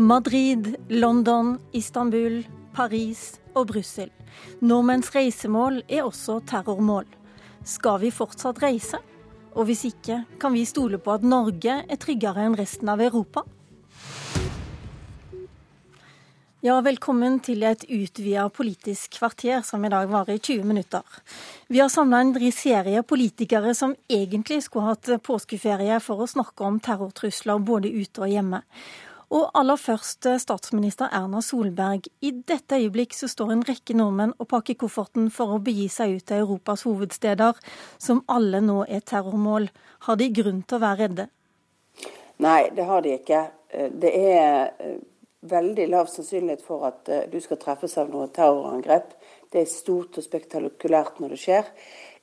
Madrid, London, Istanbul, Paris og Brussel. Nordmenns reisemål er også terrormål. Skal vi fortsatt reise? Og hvis ikke, kan vi stole på at Norge er tryggere enn resten av Europa? Ja, velkommen til et utvida politisk kvarter som i dag varer i 20 minutter. Vi har samla en serie politikere som egentlig skulle hatt påskeferie for å snakke om terrortrusler både ute og hjemme. Og aller først statsminister Erna Solberg. I dette øyeblikk så står en rekke nordmenn og pakker kofferten for å begi seg ut til Europas hovedsteder, som alle nå er terrormål. Har de grunn til å være redde? Nei, det har de ikke. Det er veldig lav sannsynlighet for at du skal treffes av noe terrorangrep. Det er stort og spektakulært når det skjer.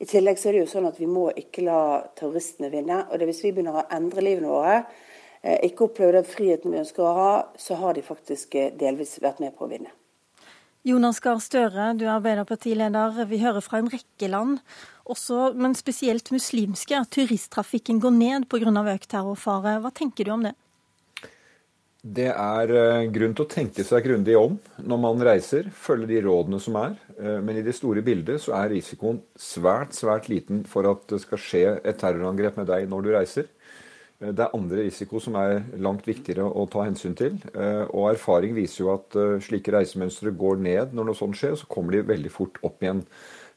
I tillegg så er det jo sånn at vi må ikke la terroristene vinne. og det Hvis vi begynner å endre livene våre, ikke opplever den friheten vi ønsker å ha, så har de faktisk uh, delvis vært med på å vinne. Jonas Gahr Støre, du er Arbeiderpartileder. Vi hører fra en rekke land, også, men spesielt muslimske, at turisttrafikken går ned pga. økt terrorfare. Hva tenker du om det? Det er eh, grunn til å tenke seg grundig om når man reiser, følge de rådene som er. Eh, men i det store bildet så er risikoen svært, svært liten for at det skal skje et terrorangrep med deg når du reiser. Eh, det er andre risiko som er langt viktigere å ta hensyn til. Og erfaring viser jo at slike reisemønstre går ned når noe sånt skjer, og så kommer de veldig fort opp igjen.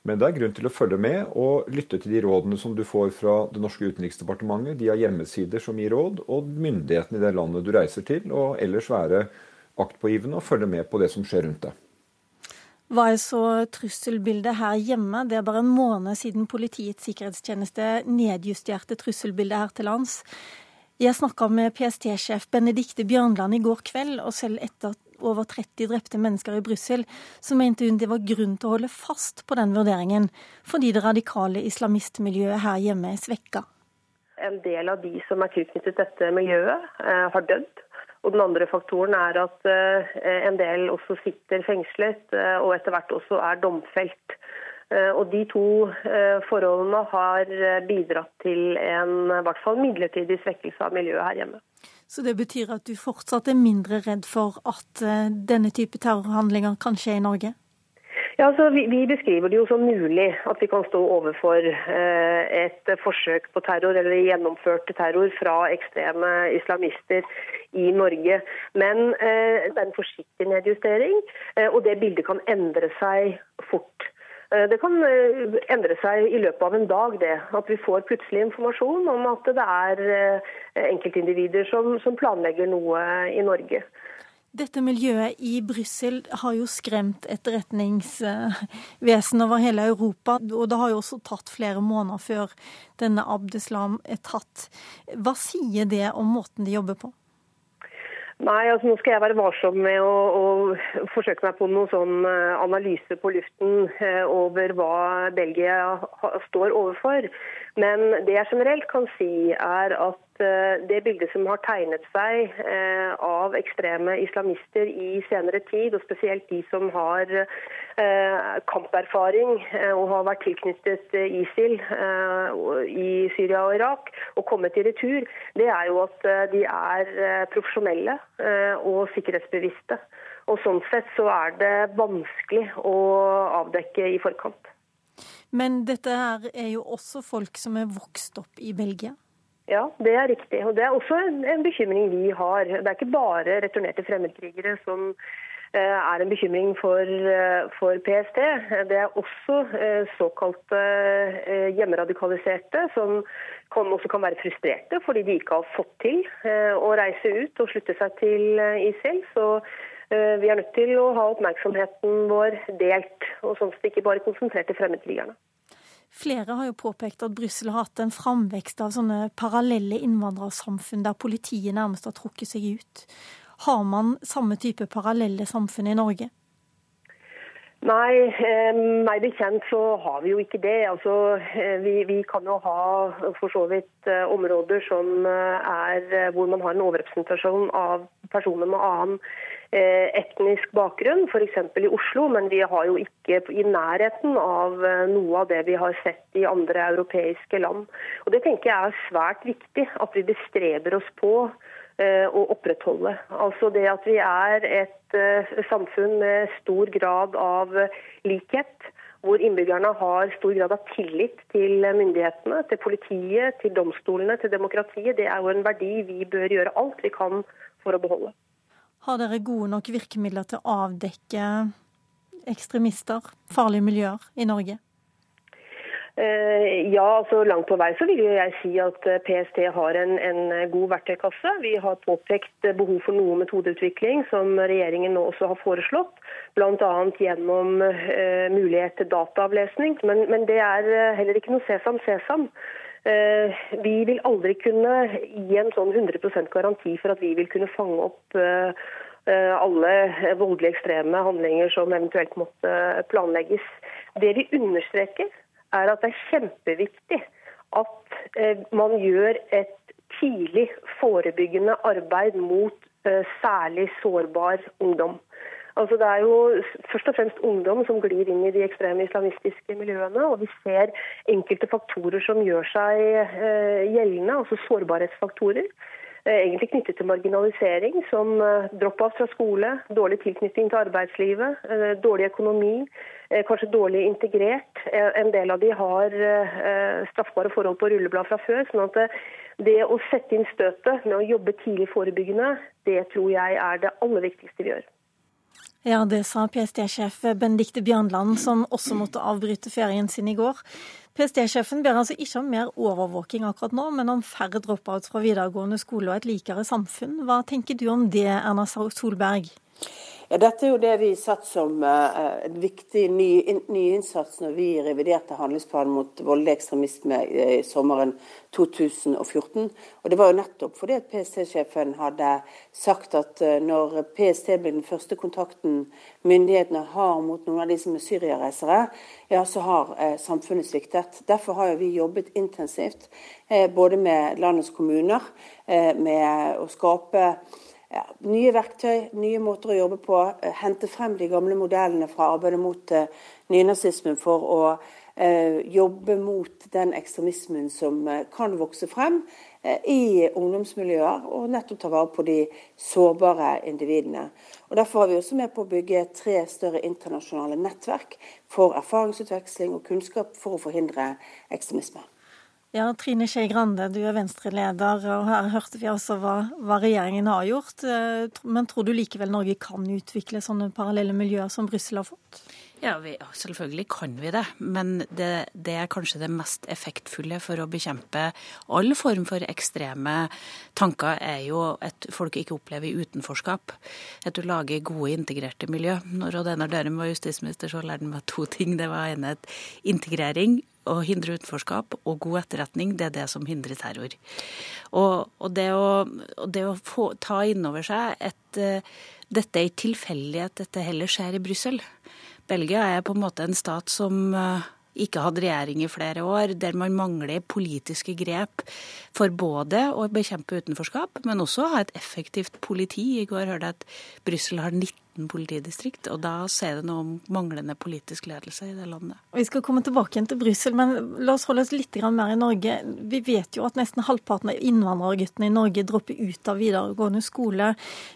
Men det er grunn til å følge med og lytte til de rådene som du får fra det norske utenriksdepartementet. De har hjemmesider som gir råd, og myndighetene i det landet du reiser til. Og ellers være aktpågivende og følge med på det som skjer rundt deg. Hva er så trusselbildet her hjemme? Det er bare en måned siden Politiets sikkerhetstjeneste nedjusterte trusselbildet her til lands. Jeg snakka med PST-sjef Benedicte Bjørnland i går kveld, og selv etter over 30 drepte mennesker i Brussel, så mente hun det var grunn til å holde fast på den vurderingen, fordi det radikale islamistmiljøet her hjemme er svekka. En del av de som er tilknyttet dette miljøet, eh, har dødd. Og den andre faktoren er at eh, en del også sitter fengslet, eh, og etter hvert også er domfelt. Og De to forholdene har bidratt til en i hvert fall midlertidig svekkelse av miljøet her hjemme. Så det betyr at du fortsatt er mindre redd for at eh, denne type terrorhandlinger kan skje i Norge? Ja, altså, vi, vi, beskriver det jo som mulig at vi kan stå overfor eh, et forsøk på terror eller gjennomført terror fra ekstreme islamister i Norge. Men eh, det er en forsiktig nedjustering, eh, og det bildet kan endre seg fort. Eh, det kan endre seg i løpet av en dag, det. At vi får plutselig informasjon om at det er enkeltindivider som, som planlegger noe i Norge. Dette miljøet i Brussel har jo skremt etterretningsvesen over hele Europa. Og det har jo også tatt flere måneder før denne Abdeslam er tatt. Hva sier det om måten de jobber på? Nei, altså nå skal jeg være varsom med å, å forsøke meg på noen sånn eh, analyse på luften eh, over hva Belgia står overfor. Men det jeg generelt kan si, er at det bildet som har tegnet seg eh, av ekstreme islamister i senere tid, og spesielt de som har eh, kamperfaring og har vært tilknyttet ISIL i Syria og Irak og kommet i retur, det er jo at de er profesjonelle og sikkerhetsbevisste. Og Sånn sett så er det vanskelig å avdekke i forkant. Men dette her er jo også folk som er vokst opp i Belgia? Ja, det er riktig. Og Det er også en, bekymring vi har. Det er ikke bare returnerte fremmedkrigere som eh, er en bekymring for, eh, for, PST. Det er også eh, såkalte hjemmeradikaliserte som kan, også kan være frustrerte fordi de ikke har fått til å reise ut og slutte seg til ISIL. Så vi er nødt til å ha oppmerksomheten vår delt, og sånn sett ikke bare konsentrert til fremmedkrigerne. Flere har jo påpekt at Brussel har hatt en framvekst av sånne parallelle innvandrersamfunn der politiet nærmest har trukket seg ut. Har man samme type parallelle samfunn i Norge? Nei, eh, meg bekjent så har vi jo ikke det. Altså, eh, vi, vi, kan jo ha for så vidt eh, områder som er hvor man har en overrepresentasjon av personer med annen etnisk bakgrunn, f.eks. i Oslo. Men vi har jo ikke i nærheten av noe av det vi har sett i andre europeiske land. Og Det tenker jeg er svært viktig, at vi bestreber oss på å opprettholde. Altså det at vi er et samfunn med stor grad av likhet, hvor innbyggerne har stor grad av tillit til myndighetene, til politiet, til domstolene, til demokratiet, det er jo en verdi vi bør gjøre alt vi kan for å beholde. Har dere gode nok virkemidler til å avdekke ekstremister, farlige miljøer i Norge? Eh, ja, altså langt på vei så vil jeg si at eh, PST har en, en, god verktøykasse. Vi har påpekt behov for noe metodeutvikling, som regjeringen nå også har foreslått. Bl.a. gjennom uh, mulighet til dataavlesning. Men, men, det er heller ikke noe sesam sesam. Uh, vi vil aldri kunne gi en sånn 100% garanti for at vi vil kunne fange opp uh, alle voldelige ekstreme handlinger som eventuelt måtte planlegges. Det vi understreker, er at det er kjempeviktig at eh, man gjør et tidlig forebyggende arbeid mot eh, særlig sårbar ungdom. Altså Det er jo først og fremst ungdom som glir inn i de ekstreme islamistiske miljøene. Og vi ser enkelte faktorer som gjør seg eh, gjeldende, altså sårbarhetsfaktorer. Egentlig knyttet til marginalisering, som drop-off fra skole, dårlig tilknytning til arbeidslivet, dårlig økonomi, Eh, kanskje dårlig integrert. Eh, en del av de har eh, straffbare forhold på rulleblad fra før. sånn at det å sette inn støtet med å jobbe tidlig forebyggende, det tror jeg er det aller viktigste vi gjør. Ja, det sa PST-sjef Benedicte Bjørnland, som også måtte avbryte ferien sin i går. PST-sjefen ber altså ikke om mer overvåking akkurat nå, men om færre dropouts fra videregående skole og et likere samfunn. Hva tenker du om det, Erna Solberg? Ja, Dette er jo det vi satt som uh, en viktig ny, in, ny, innsats når vi reviderte handlingsplanen mot voldelig ekstremisme i sommeren 2014. Og Det var jo nettopp fordi at PST-sjefen hadde sagt at uh, når PST blir den første kontakten myndighetene har mot noen av de som er syriareisere, ja, så har uh, samfunnet sviktet. Derfor har jo vi jobbet intensivt både med landets kommuner, med å skape ja, nye verktøy, nye måter å jobbe på. Eh, hente frem de gamle modellene fra arbeidet mot uh, nynazismen for å uh, jobbe mot den ekstremismen som uh, kan vokse frem i ungdomsmiljøer, og nettopp ta vare på de sårbare individene. Og Derfor er vi også med på å bygge tre større internasjonale nettverk for erfaringsutveksling og kunnskap for å forhindre ekstremisme. Ja, Trine Skei Grande, du er Venstre-leder, og her hørte vi altså hva, hva, regjeringen har gjort. Eh, men tror du likevel Norge kan utvikle sånne parallelle miljøer som Brussel har fått? Ja, vi, selvfølgelig kan vi det. Men det, det, er kanskje det mest effektfulle for å bekjempe all form for ekstreme tanker, er jo at folk ikke opplever utenforskap. At du lager gode, integrerte miljø. Når Odd Einar Dørum var justisminister, så lærte han meg to ting. Det var ene integrering å hindre utenforskap og god etterretning, det er det som hindrer terror. Og, og det å, og det å få, ta inn over seg at uh, dette er ikke tilfeldig dette heller skjer i Brussel. Belgia er på en måte en stat som uh, ikke hatt regjering i flere år, der man mangler politiske grep for både å bekjempe utenforskap, men også ha et effektivt politi. I går hørte jeg at Brussel har 19 politidistrikt, og da sier det noe om manglende politisk ledelse i det landet. Vi skal komme tilbake igjen til Brussel, men la oss holde oss litt mer i Norge. Vi vet jo at nesten halvparten av innvandrerguttene i Norge dropper ut av videregående skole.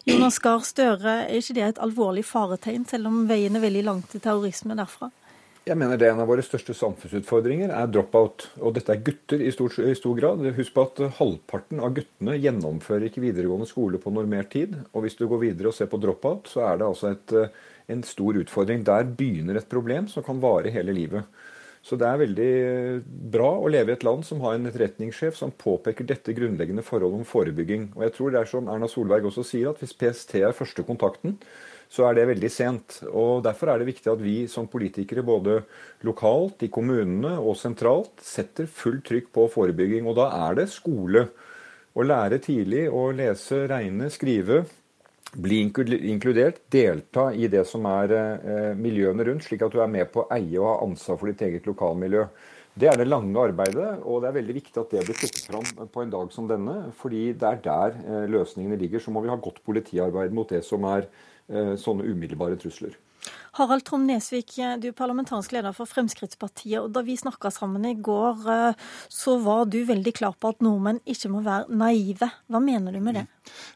Jonas Gahr Støre, er ikke det et alvorlig faretegn, selv om veien er veldig lang til terrorisme derfra? Jeg mener det er en av våre største samfunnsutfordringer er drop-out. Og dette er gutter i stor, i stor, grad. Husk på at halvparten av guttene gjennomfører ikke videregående skole på normert tid. Og hvis du går videre og ser på drop-out, så er det altså et, en stor utfordring. Der begynner et problem som kan vare hele livet. Så det er veldig bra å leve i et land som har en etterretningssjef som påpeker dette grunnleggende forholdet om forebygging. Og jeg tror det er som Erna Solberg også sier, at hvis PST er første kontakten, så er det veldig sent. Og Derfor er det viktig at vi som politikere, både lokalt, i kommunene og sentralt, setter fullt trykk på forebygging. Og da er det skole. Å lære tidlig å lese, regne, skrive. Bli inkludert, delta i det som er eh, miljøene rundt, slik at du er med på å eie og ha ansvar for ditt eget lokalmiljø. Det er det lange arbeidet, og det er veldig viktig at det blir trukket fram på en dag som denne. fordi det er der eh, løsningene ligger. Så må vi ha godt politiarbeid mot det som er sånne umiddelbare trusler. Harald Trom Nesvik, du er parlamentarisk leder for Fremskrittspartiet. og Da vi snakka sammen i går, eh, så var du veldig klar på at nordmenn ikke må være naive. Hva mener du med det?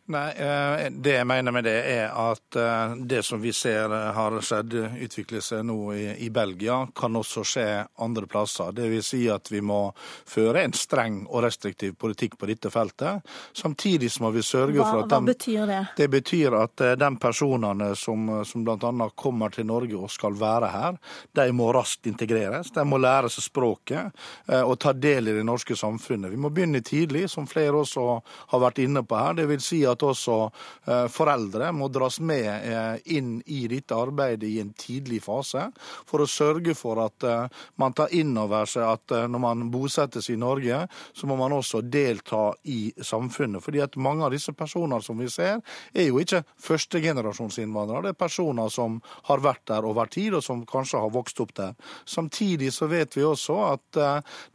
Nei, eh, Det jeg mener med det, er at eh, det som vi ser har skjedd, utvikle seg nå i, i Belgia, kan også skje andre plasser. Det vil si at vi må føre en streng og restriktiv politikk på dette feltet. Samtidig må vi sørge hva, for at de, Hva betyr det? Det betyr at de personene som, som bl.a. kommer til Norge og skal være her, de må raskt integreres. De må lære seg språket og ta del i det norske samfunnet. Vi må begynne tidlig, som flere også har vært inne på her. Det vil si at også eh, foreldre må dras med eh, inn i dette arbeidet i en tidlig fase, for å sørge for at eh, man tar inn over seg at når man bosettes i Norge, så må man også delta i samfunnet. Fordi at mange av disse personene som vi ser, er jo ikke førstegenerasjonsinnvandrere. Det er personer som har vært der over tid, og som kanskje har vokst opp der. Samtidig så vet vi også at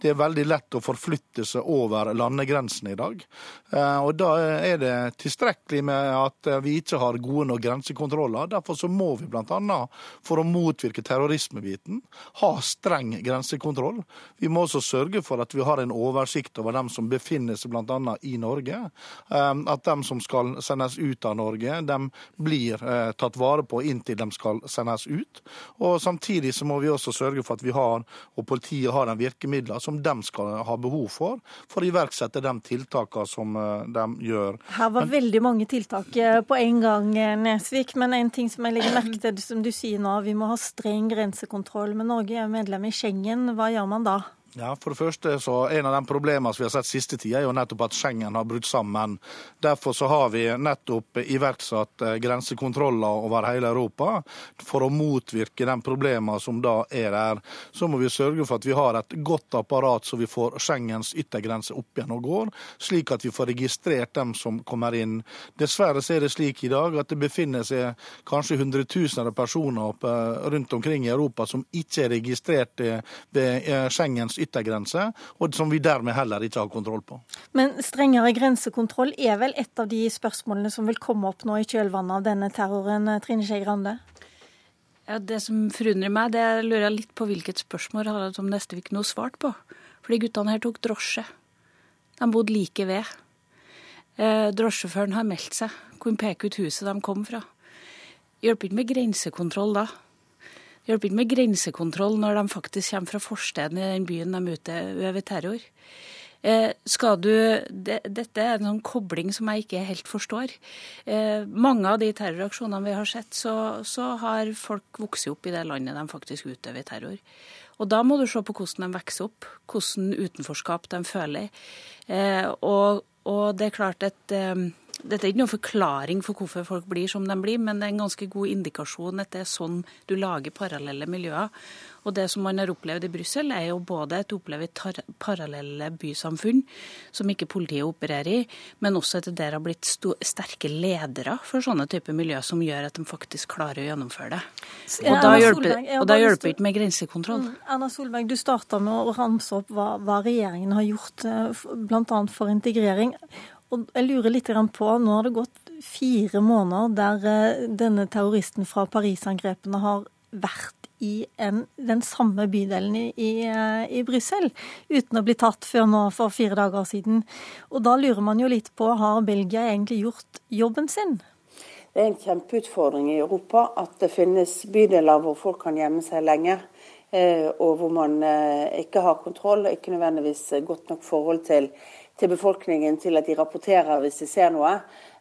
det er veldig lett å forflytte seg over landegrensene i dag. Og da er det tilstrekkelig med at vi ikke har gode nok grensekontroller. Derfor så må vi bl.a. for å motvirke terrorismebiten ha streng grensekontroll. Vi må også sørge for at vi har en oversikt over dem som befinner seg bl.a. i Norge. Ehm, at dem som skal sendes ut av Norge, de blir eh, tatt vare på inntil de skal sendes ut. Og Samtidig så må vi også sørge for at vi har, og politiet har de virkemidler som de skal ha behov for, for å iverksette de tiltakene som eh, de gjør. Her var veldig mange tiltak eh, på en gang, Nesvik. Men en ting som jeg legger merke til, som du sier nå, vi må ha streng grensekontroll. Men Norge er medlem i Schengen. Hva gjør man da? Ja, for det første så En av de problemene vi har sett siste tida, er jo nettopp at Schengen har brutt sammen. Derfor så har vi nettopp iverksatt eh, grensekontroller over hele Europa for å motvirke de problemene som da er der. Så må vi sørge for at vi har et godt apparat så vi får Schengens yttergrense opp igjen og går, slik at vi får registrert dem som kommer inn. Dessverre så er det slik i dag at det befinner seg kanskje hundretusener av personer eh, rundt omkring i Europa som ikke er registrert eh, ved Schengens yttergrense, og som vi dermed heller ikke har kontroll på. Men strengere grensekontroll er vel et av de spørsmålene som vil komme opp nå i kjølvannet av denne terroren, Trine Skei Grande? Ja, Det som forundrer meg, det er lurer litt på hvilket spørsmål som Nestevik nå svart på. For de guttene her tok drosje. De bodde like ved. Eh, drosjesjåføren har meldt seg, kunne peke ut huset de kom fra. Hjelper ikke med grensekontroll da. Hjelper ikke med grensekontroll når de faktisk kommer fra forsteden i den byen de utøver terror. Eh, skal du, de, dette er en sånn kobling som jeg ikke helt forstår. Eh, mange av de terroraksjonene vi har sett, så, så, har folk vokst opp i det landet de faktisk utøver terror. Og da må du se på hvordan de vokser opp, hvordan utenforskap de føler. Eh, og, og, det er klart at eh, dette er ikke noen forklaring for hvorfor folk blir som de blir, men det er en ganske god indikasjon at det er sånn du lager parallelle miljøer. Og det som man har opplevd i Brussel, er jo både et opplevet parallelle bysamfunn som ikke politiet opererer i, men også at det der har blitt sterke ledere for sånne typer miljø som gjør at de faktisk klarer å gjennomføre det. Og da hjelper, og da hjelper ikke med grensekontroll. Mm. Erna Solberg, du starta med å ramse opp hva, hva regjeringen har gjort eh, bl.a. for integrering. Og jeg lurer litt på, Nå har det gått fire måneder der eh, denne terroristen fra Paris-angrepene har vært i en, den samme bydelen i, i, eh, i Brussel, uten å bli tatt før nå for fire dager siden. Og da lurer man jo litt på, har Belgia egentlig gjort jobben sin? Det er en kjempeutfordring i Europa at det finnes bydeler hvor folk kan gjemme seg lenge. Eh, og hvor man ikke har kontroll og ikke nødvendigvis godt nok forhold til til befolkningen til at de rapporterer hvis de ser noe,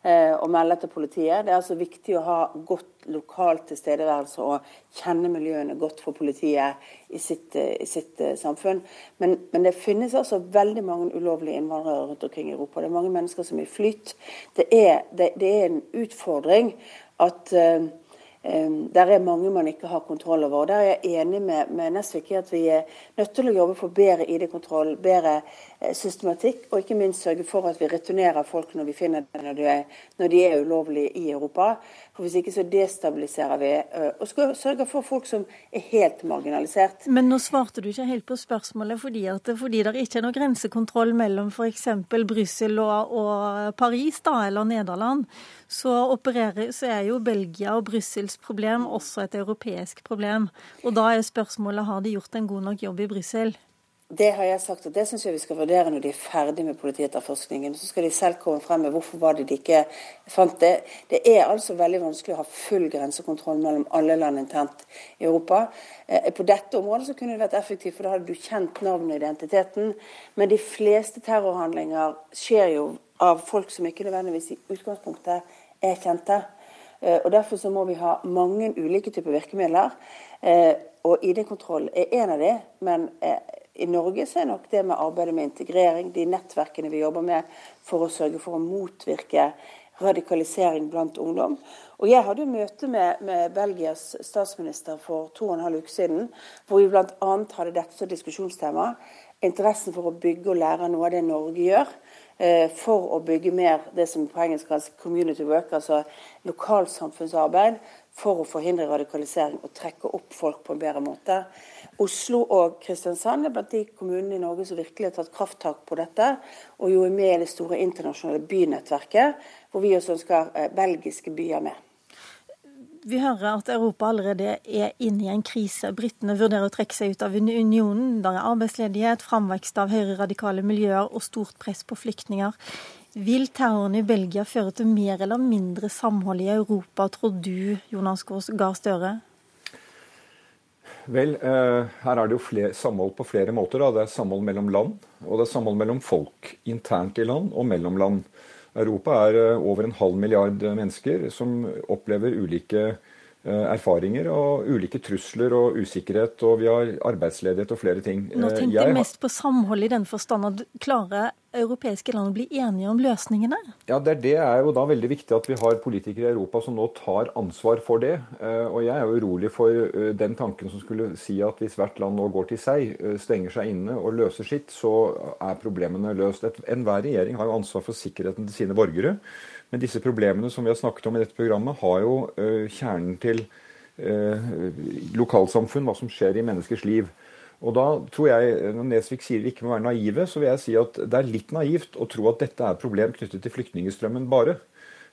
eh, og melder til politiet. Det er altså viktig å ha godt lokalt tilstedeværelse og kjenne miljøene godt for politiet i sitt, eh, i sitt uh, samfunn. Men, men, det finnes altså veldig mange ulovlige innvandrere rundt omkring i Europa. Det er mange mennesker som er i flyt. Det er, det, det er en utfordring at der er mange man ikke har kontroll over. og Der er jeg enig med, med Nesvik i at vi er nødt til å jobbe for bedre ID-kontroll, bedre eh, systematikk, og ikke minst sørge for at vi returnerer folk når vi finner dem når, de er, når de er ulovlige i Europa. For Hvis ikke så destabiliserer vi eh, og skal sørge for folk som er helt marginalisert. Men nå svarte du ikke helt på spørsmålet, fordi, at, fordi det ikke er noe grensekontroll mellom f.eks. Brussel og, og Paris da, eller Nederland så, opererer, så er jo Belgia og Brussels problem også et europeisk problem. Og da er spørsmålet har de gjort en god nok jobb i Brussel? Det har jeg sagt og det syns jeg vi skal vurdere når de er ferdig med politietterforskningen. Så skal de selv komme frem med hvorfor var det de ikke fant det. Det er altså veldig vanskelig å ha full grensekontroll mellom alle land internt i Europa. Eh, på dette området så kunne det vært effektivt, for da hadde du kjent navnet og identiteten. Men de fleste terrorhandlinger skjer jo av folk som ikke nødvendigvis i utgangspunktet er kjente. Eh, og Derfor så må vi ha mange ulike typer virkemidler. Eh, og ID-kontroll er en av de, men i Norge så er nok det med arbeidet med integrering, de nettverkene vi jobber med for å sørge for å motvirke radikalisering blant ungdom. Og Jeg hadde møte med, med Belgias statsminister for to og en halv uke siden, hvor vi bl.a. hadde dette som diskusjonstema. Interessen for å bygge og lære noe av det Norge gjør for å bygge mer det som på engelsk kalles community work, altså lokalsamfunnsarbeid, for å forhindre radikalisering og trekke opp folk på en bedre måte. Oslo og Kristiansand er blant de kommunene i Norge som virkelig har tatt krafttak på dette, og jo er med i det store internasjonale bynettverket, hvor vi også ønsker eh, belgiske byer med. Vi hører at Europa allerede er inne i en krise. Britene vurderer å trekke seg ut av unionen. Der er arbeidsledighet, framvekst av høyreradikale miljøer og stort press på flyktninger. Vil terroren i Belgia føre til mer eller mindre samhold i Europa, tror du, Jonas Gahr Støre? Vel, eh, her er det jo flere, samhold på flere måter. Da. Det er samhold mellom land, og det er samhold mellom folk. Internt i land og mellom land. Europa er eh, over en halv milliard mennesker som opplever ulike eh, erfaringer og ulike trusler og usikkerhet, og vi har arbeidsledighet og flere ting. Nå tenkte jeg, jeg mest på samhold i den forstand at klarer europeiske land bli enige om løsningene? Ja, det, det, er jo da veldig viktig at vi har politikere i Europa som nå tar ansvar for det. Eh, og jeg er jo urolig for eh, den tanken som skulle si at hvis hvert land nå går til seg, eh, stenger seg inne og løser sitt, så er problemene løst. Enhver regjering har jo ansvar for sikkerheten til sine borgere. Men disse problemene som vi har snakket om i dette programmet, har jo kjernen til lokalsamfunn, hva som skjer i menneskers liv. Og da tror jeg, Når Nesvik sier vi ikke må være naive, så vil jeg si at det er litt naivt å tro at dette er et problem knyttet til flyktningstrømmen bare.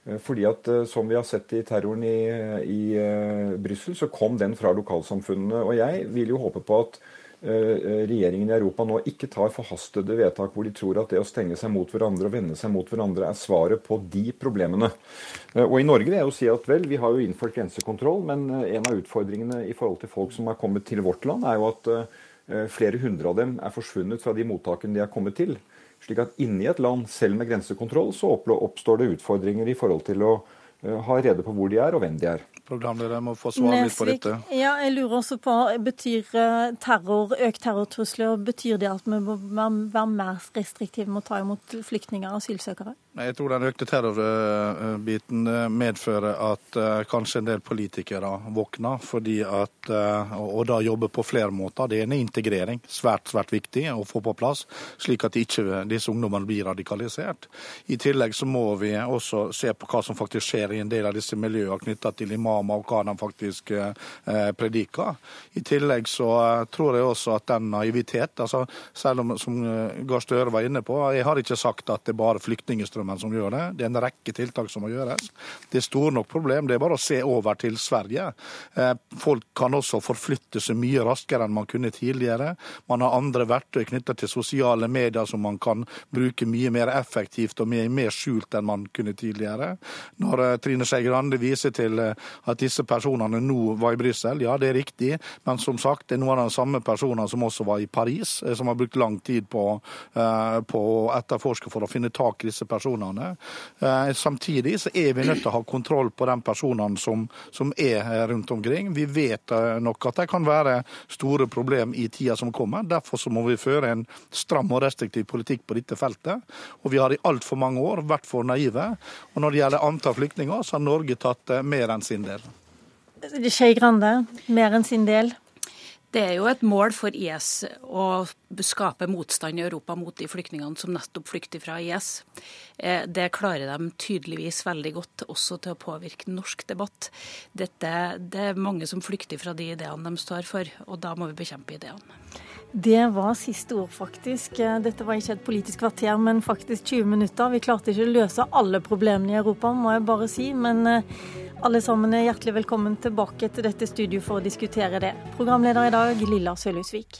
Eh, fordi at eh, Som vi har sett i terroren i, i uh, Brussel, så kom den fra lokalsamfunnene. Og jeg vil jo håpe på at regjeringen i Europa nå ikke tar forhastede vedtak hvor de tror at det å stenge seg mot hverandre og vende seg mot hverandre er svaret på de problemene. Og I Norge vil jeg jo si at vel, vi har jo innført grensekontroll, men en av utfordringene i forhold til folk som har kommet til vårt land, er jo at flere hundre av dem er forsvunnet fra de mottakene de er kommet til. Slik at inni et land, selv med grensekontroll, så oppstår det utfordringer i forhold til å eh, ha rede på hvor de er og hvem de er. Programleder må få svar litt på dette. Ja, jeg lurer også på, Betyr eh, terror, økt terrortrusler betyr det at vi må være mer restriktive med å ta imot flyktninger og asylsøkere? Jeg tror den økte terrorbiten eh, medfører at uh, kanskje en del politikere våkner. fordi at, uh, Og da jobber på flere måter. Det ene er integrering, svært svært viktig å få på plass, slik at ikke disse ungdommene blir radikalisert. I tillegg så må vi også se på hva som faktisk skjer i en del av disse miljøene knytta til imamer og hva de faktisk prediker. I tillegg så tror jeg også at den naivitet, altså selv om som Gahr Støre var inne på, jeg har ikke sagt at det er bare flyktningstrøm nordmenn som gjør det. Det er en rekke tiltak som må gjøres. Det er store nok problem. Det er bare å se over til Sverige. Eh, folk kan også forflytte seg mye raskere enn man kunne tidligere. Man har andre verktøy knyttet til sosiale medier som man kan bruke mye mer effektivt og mer, mer skjult enn man kunne tidligere. Når eh, Trine Skei Grande viser til eh, at disse personene nå var i Brussel, ja det er riktig, men som sagt, det er noen av de samme personene som også var i Paris, som har brukt lang tid på, på å etterforske for å finne tak i disse personene personene. Eh, samtidig så er vi nødt til å ha kontroll på de personene som, som er rundt omkring. Vi vet eh, nok at det kan være store problem i tida som kommer. Derfor så må vi føre en stram og restriktiv politikk på dette feltet. Og vi har i altfor mange år vært for naive. Og når det gjelder antall flyktninger, så har Norge tatt eh, mer enn sin del. Skei Grande, mer enn sin del? Det er jo et mål for IS å skape motstand i Europa mot de flyktningene som nettopp flykter fra IS. Eh, det klarer de tydeligvis veldig godt også til å påvirke norsk debatt. Dette, det er mange som flykter fra de ideene de står for, og da må vi bekjempe ideene. Det var siste ord, faktisk. Dette var ikke et politisk kvarter, men faktisk 20 minutter. Vi klarte ikke å løse alle problemene i Europa, må jeg bare si. Men eh, alle sammen er hjertelig velkommen tilbake til dette studioet for å diskutere det. Programleder i dag, Lilla Sølhusvik.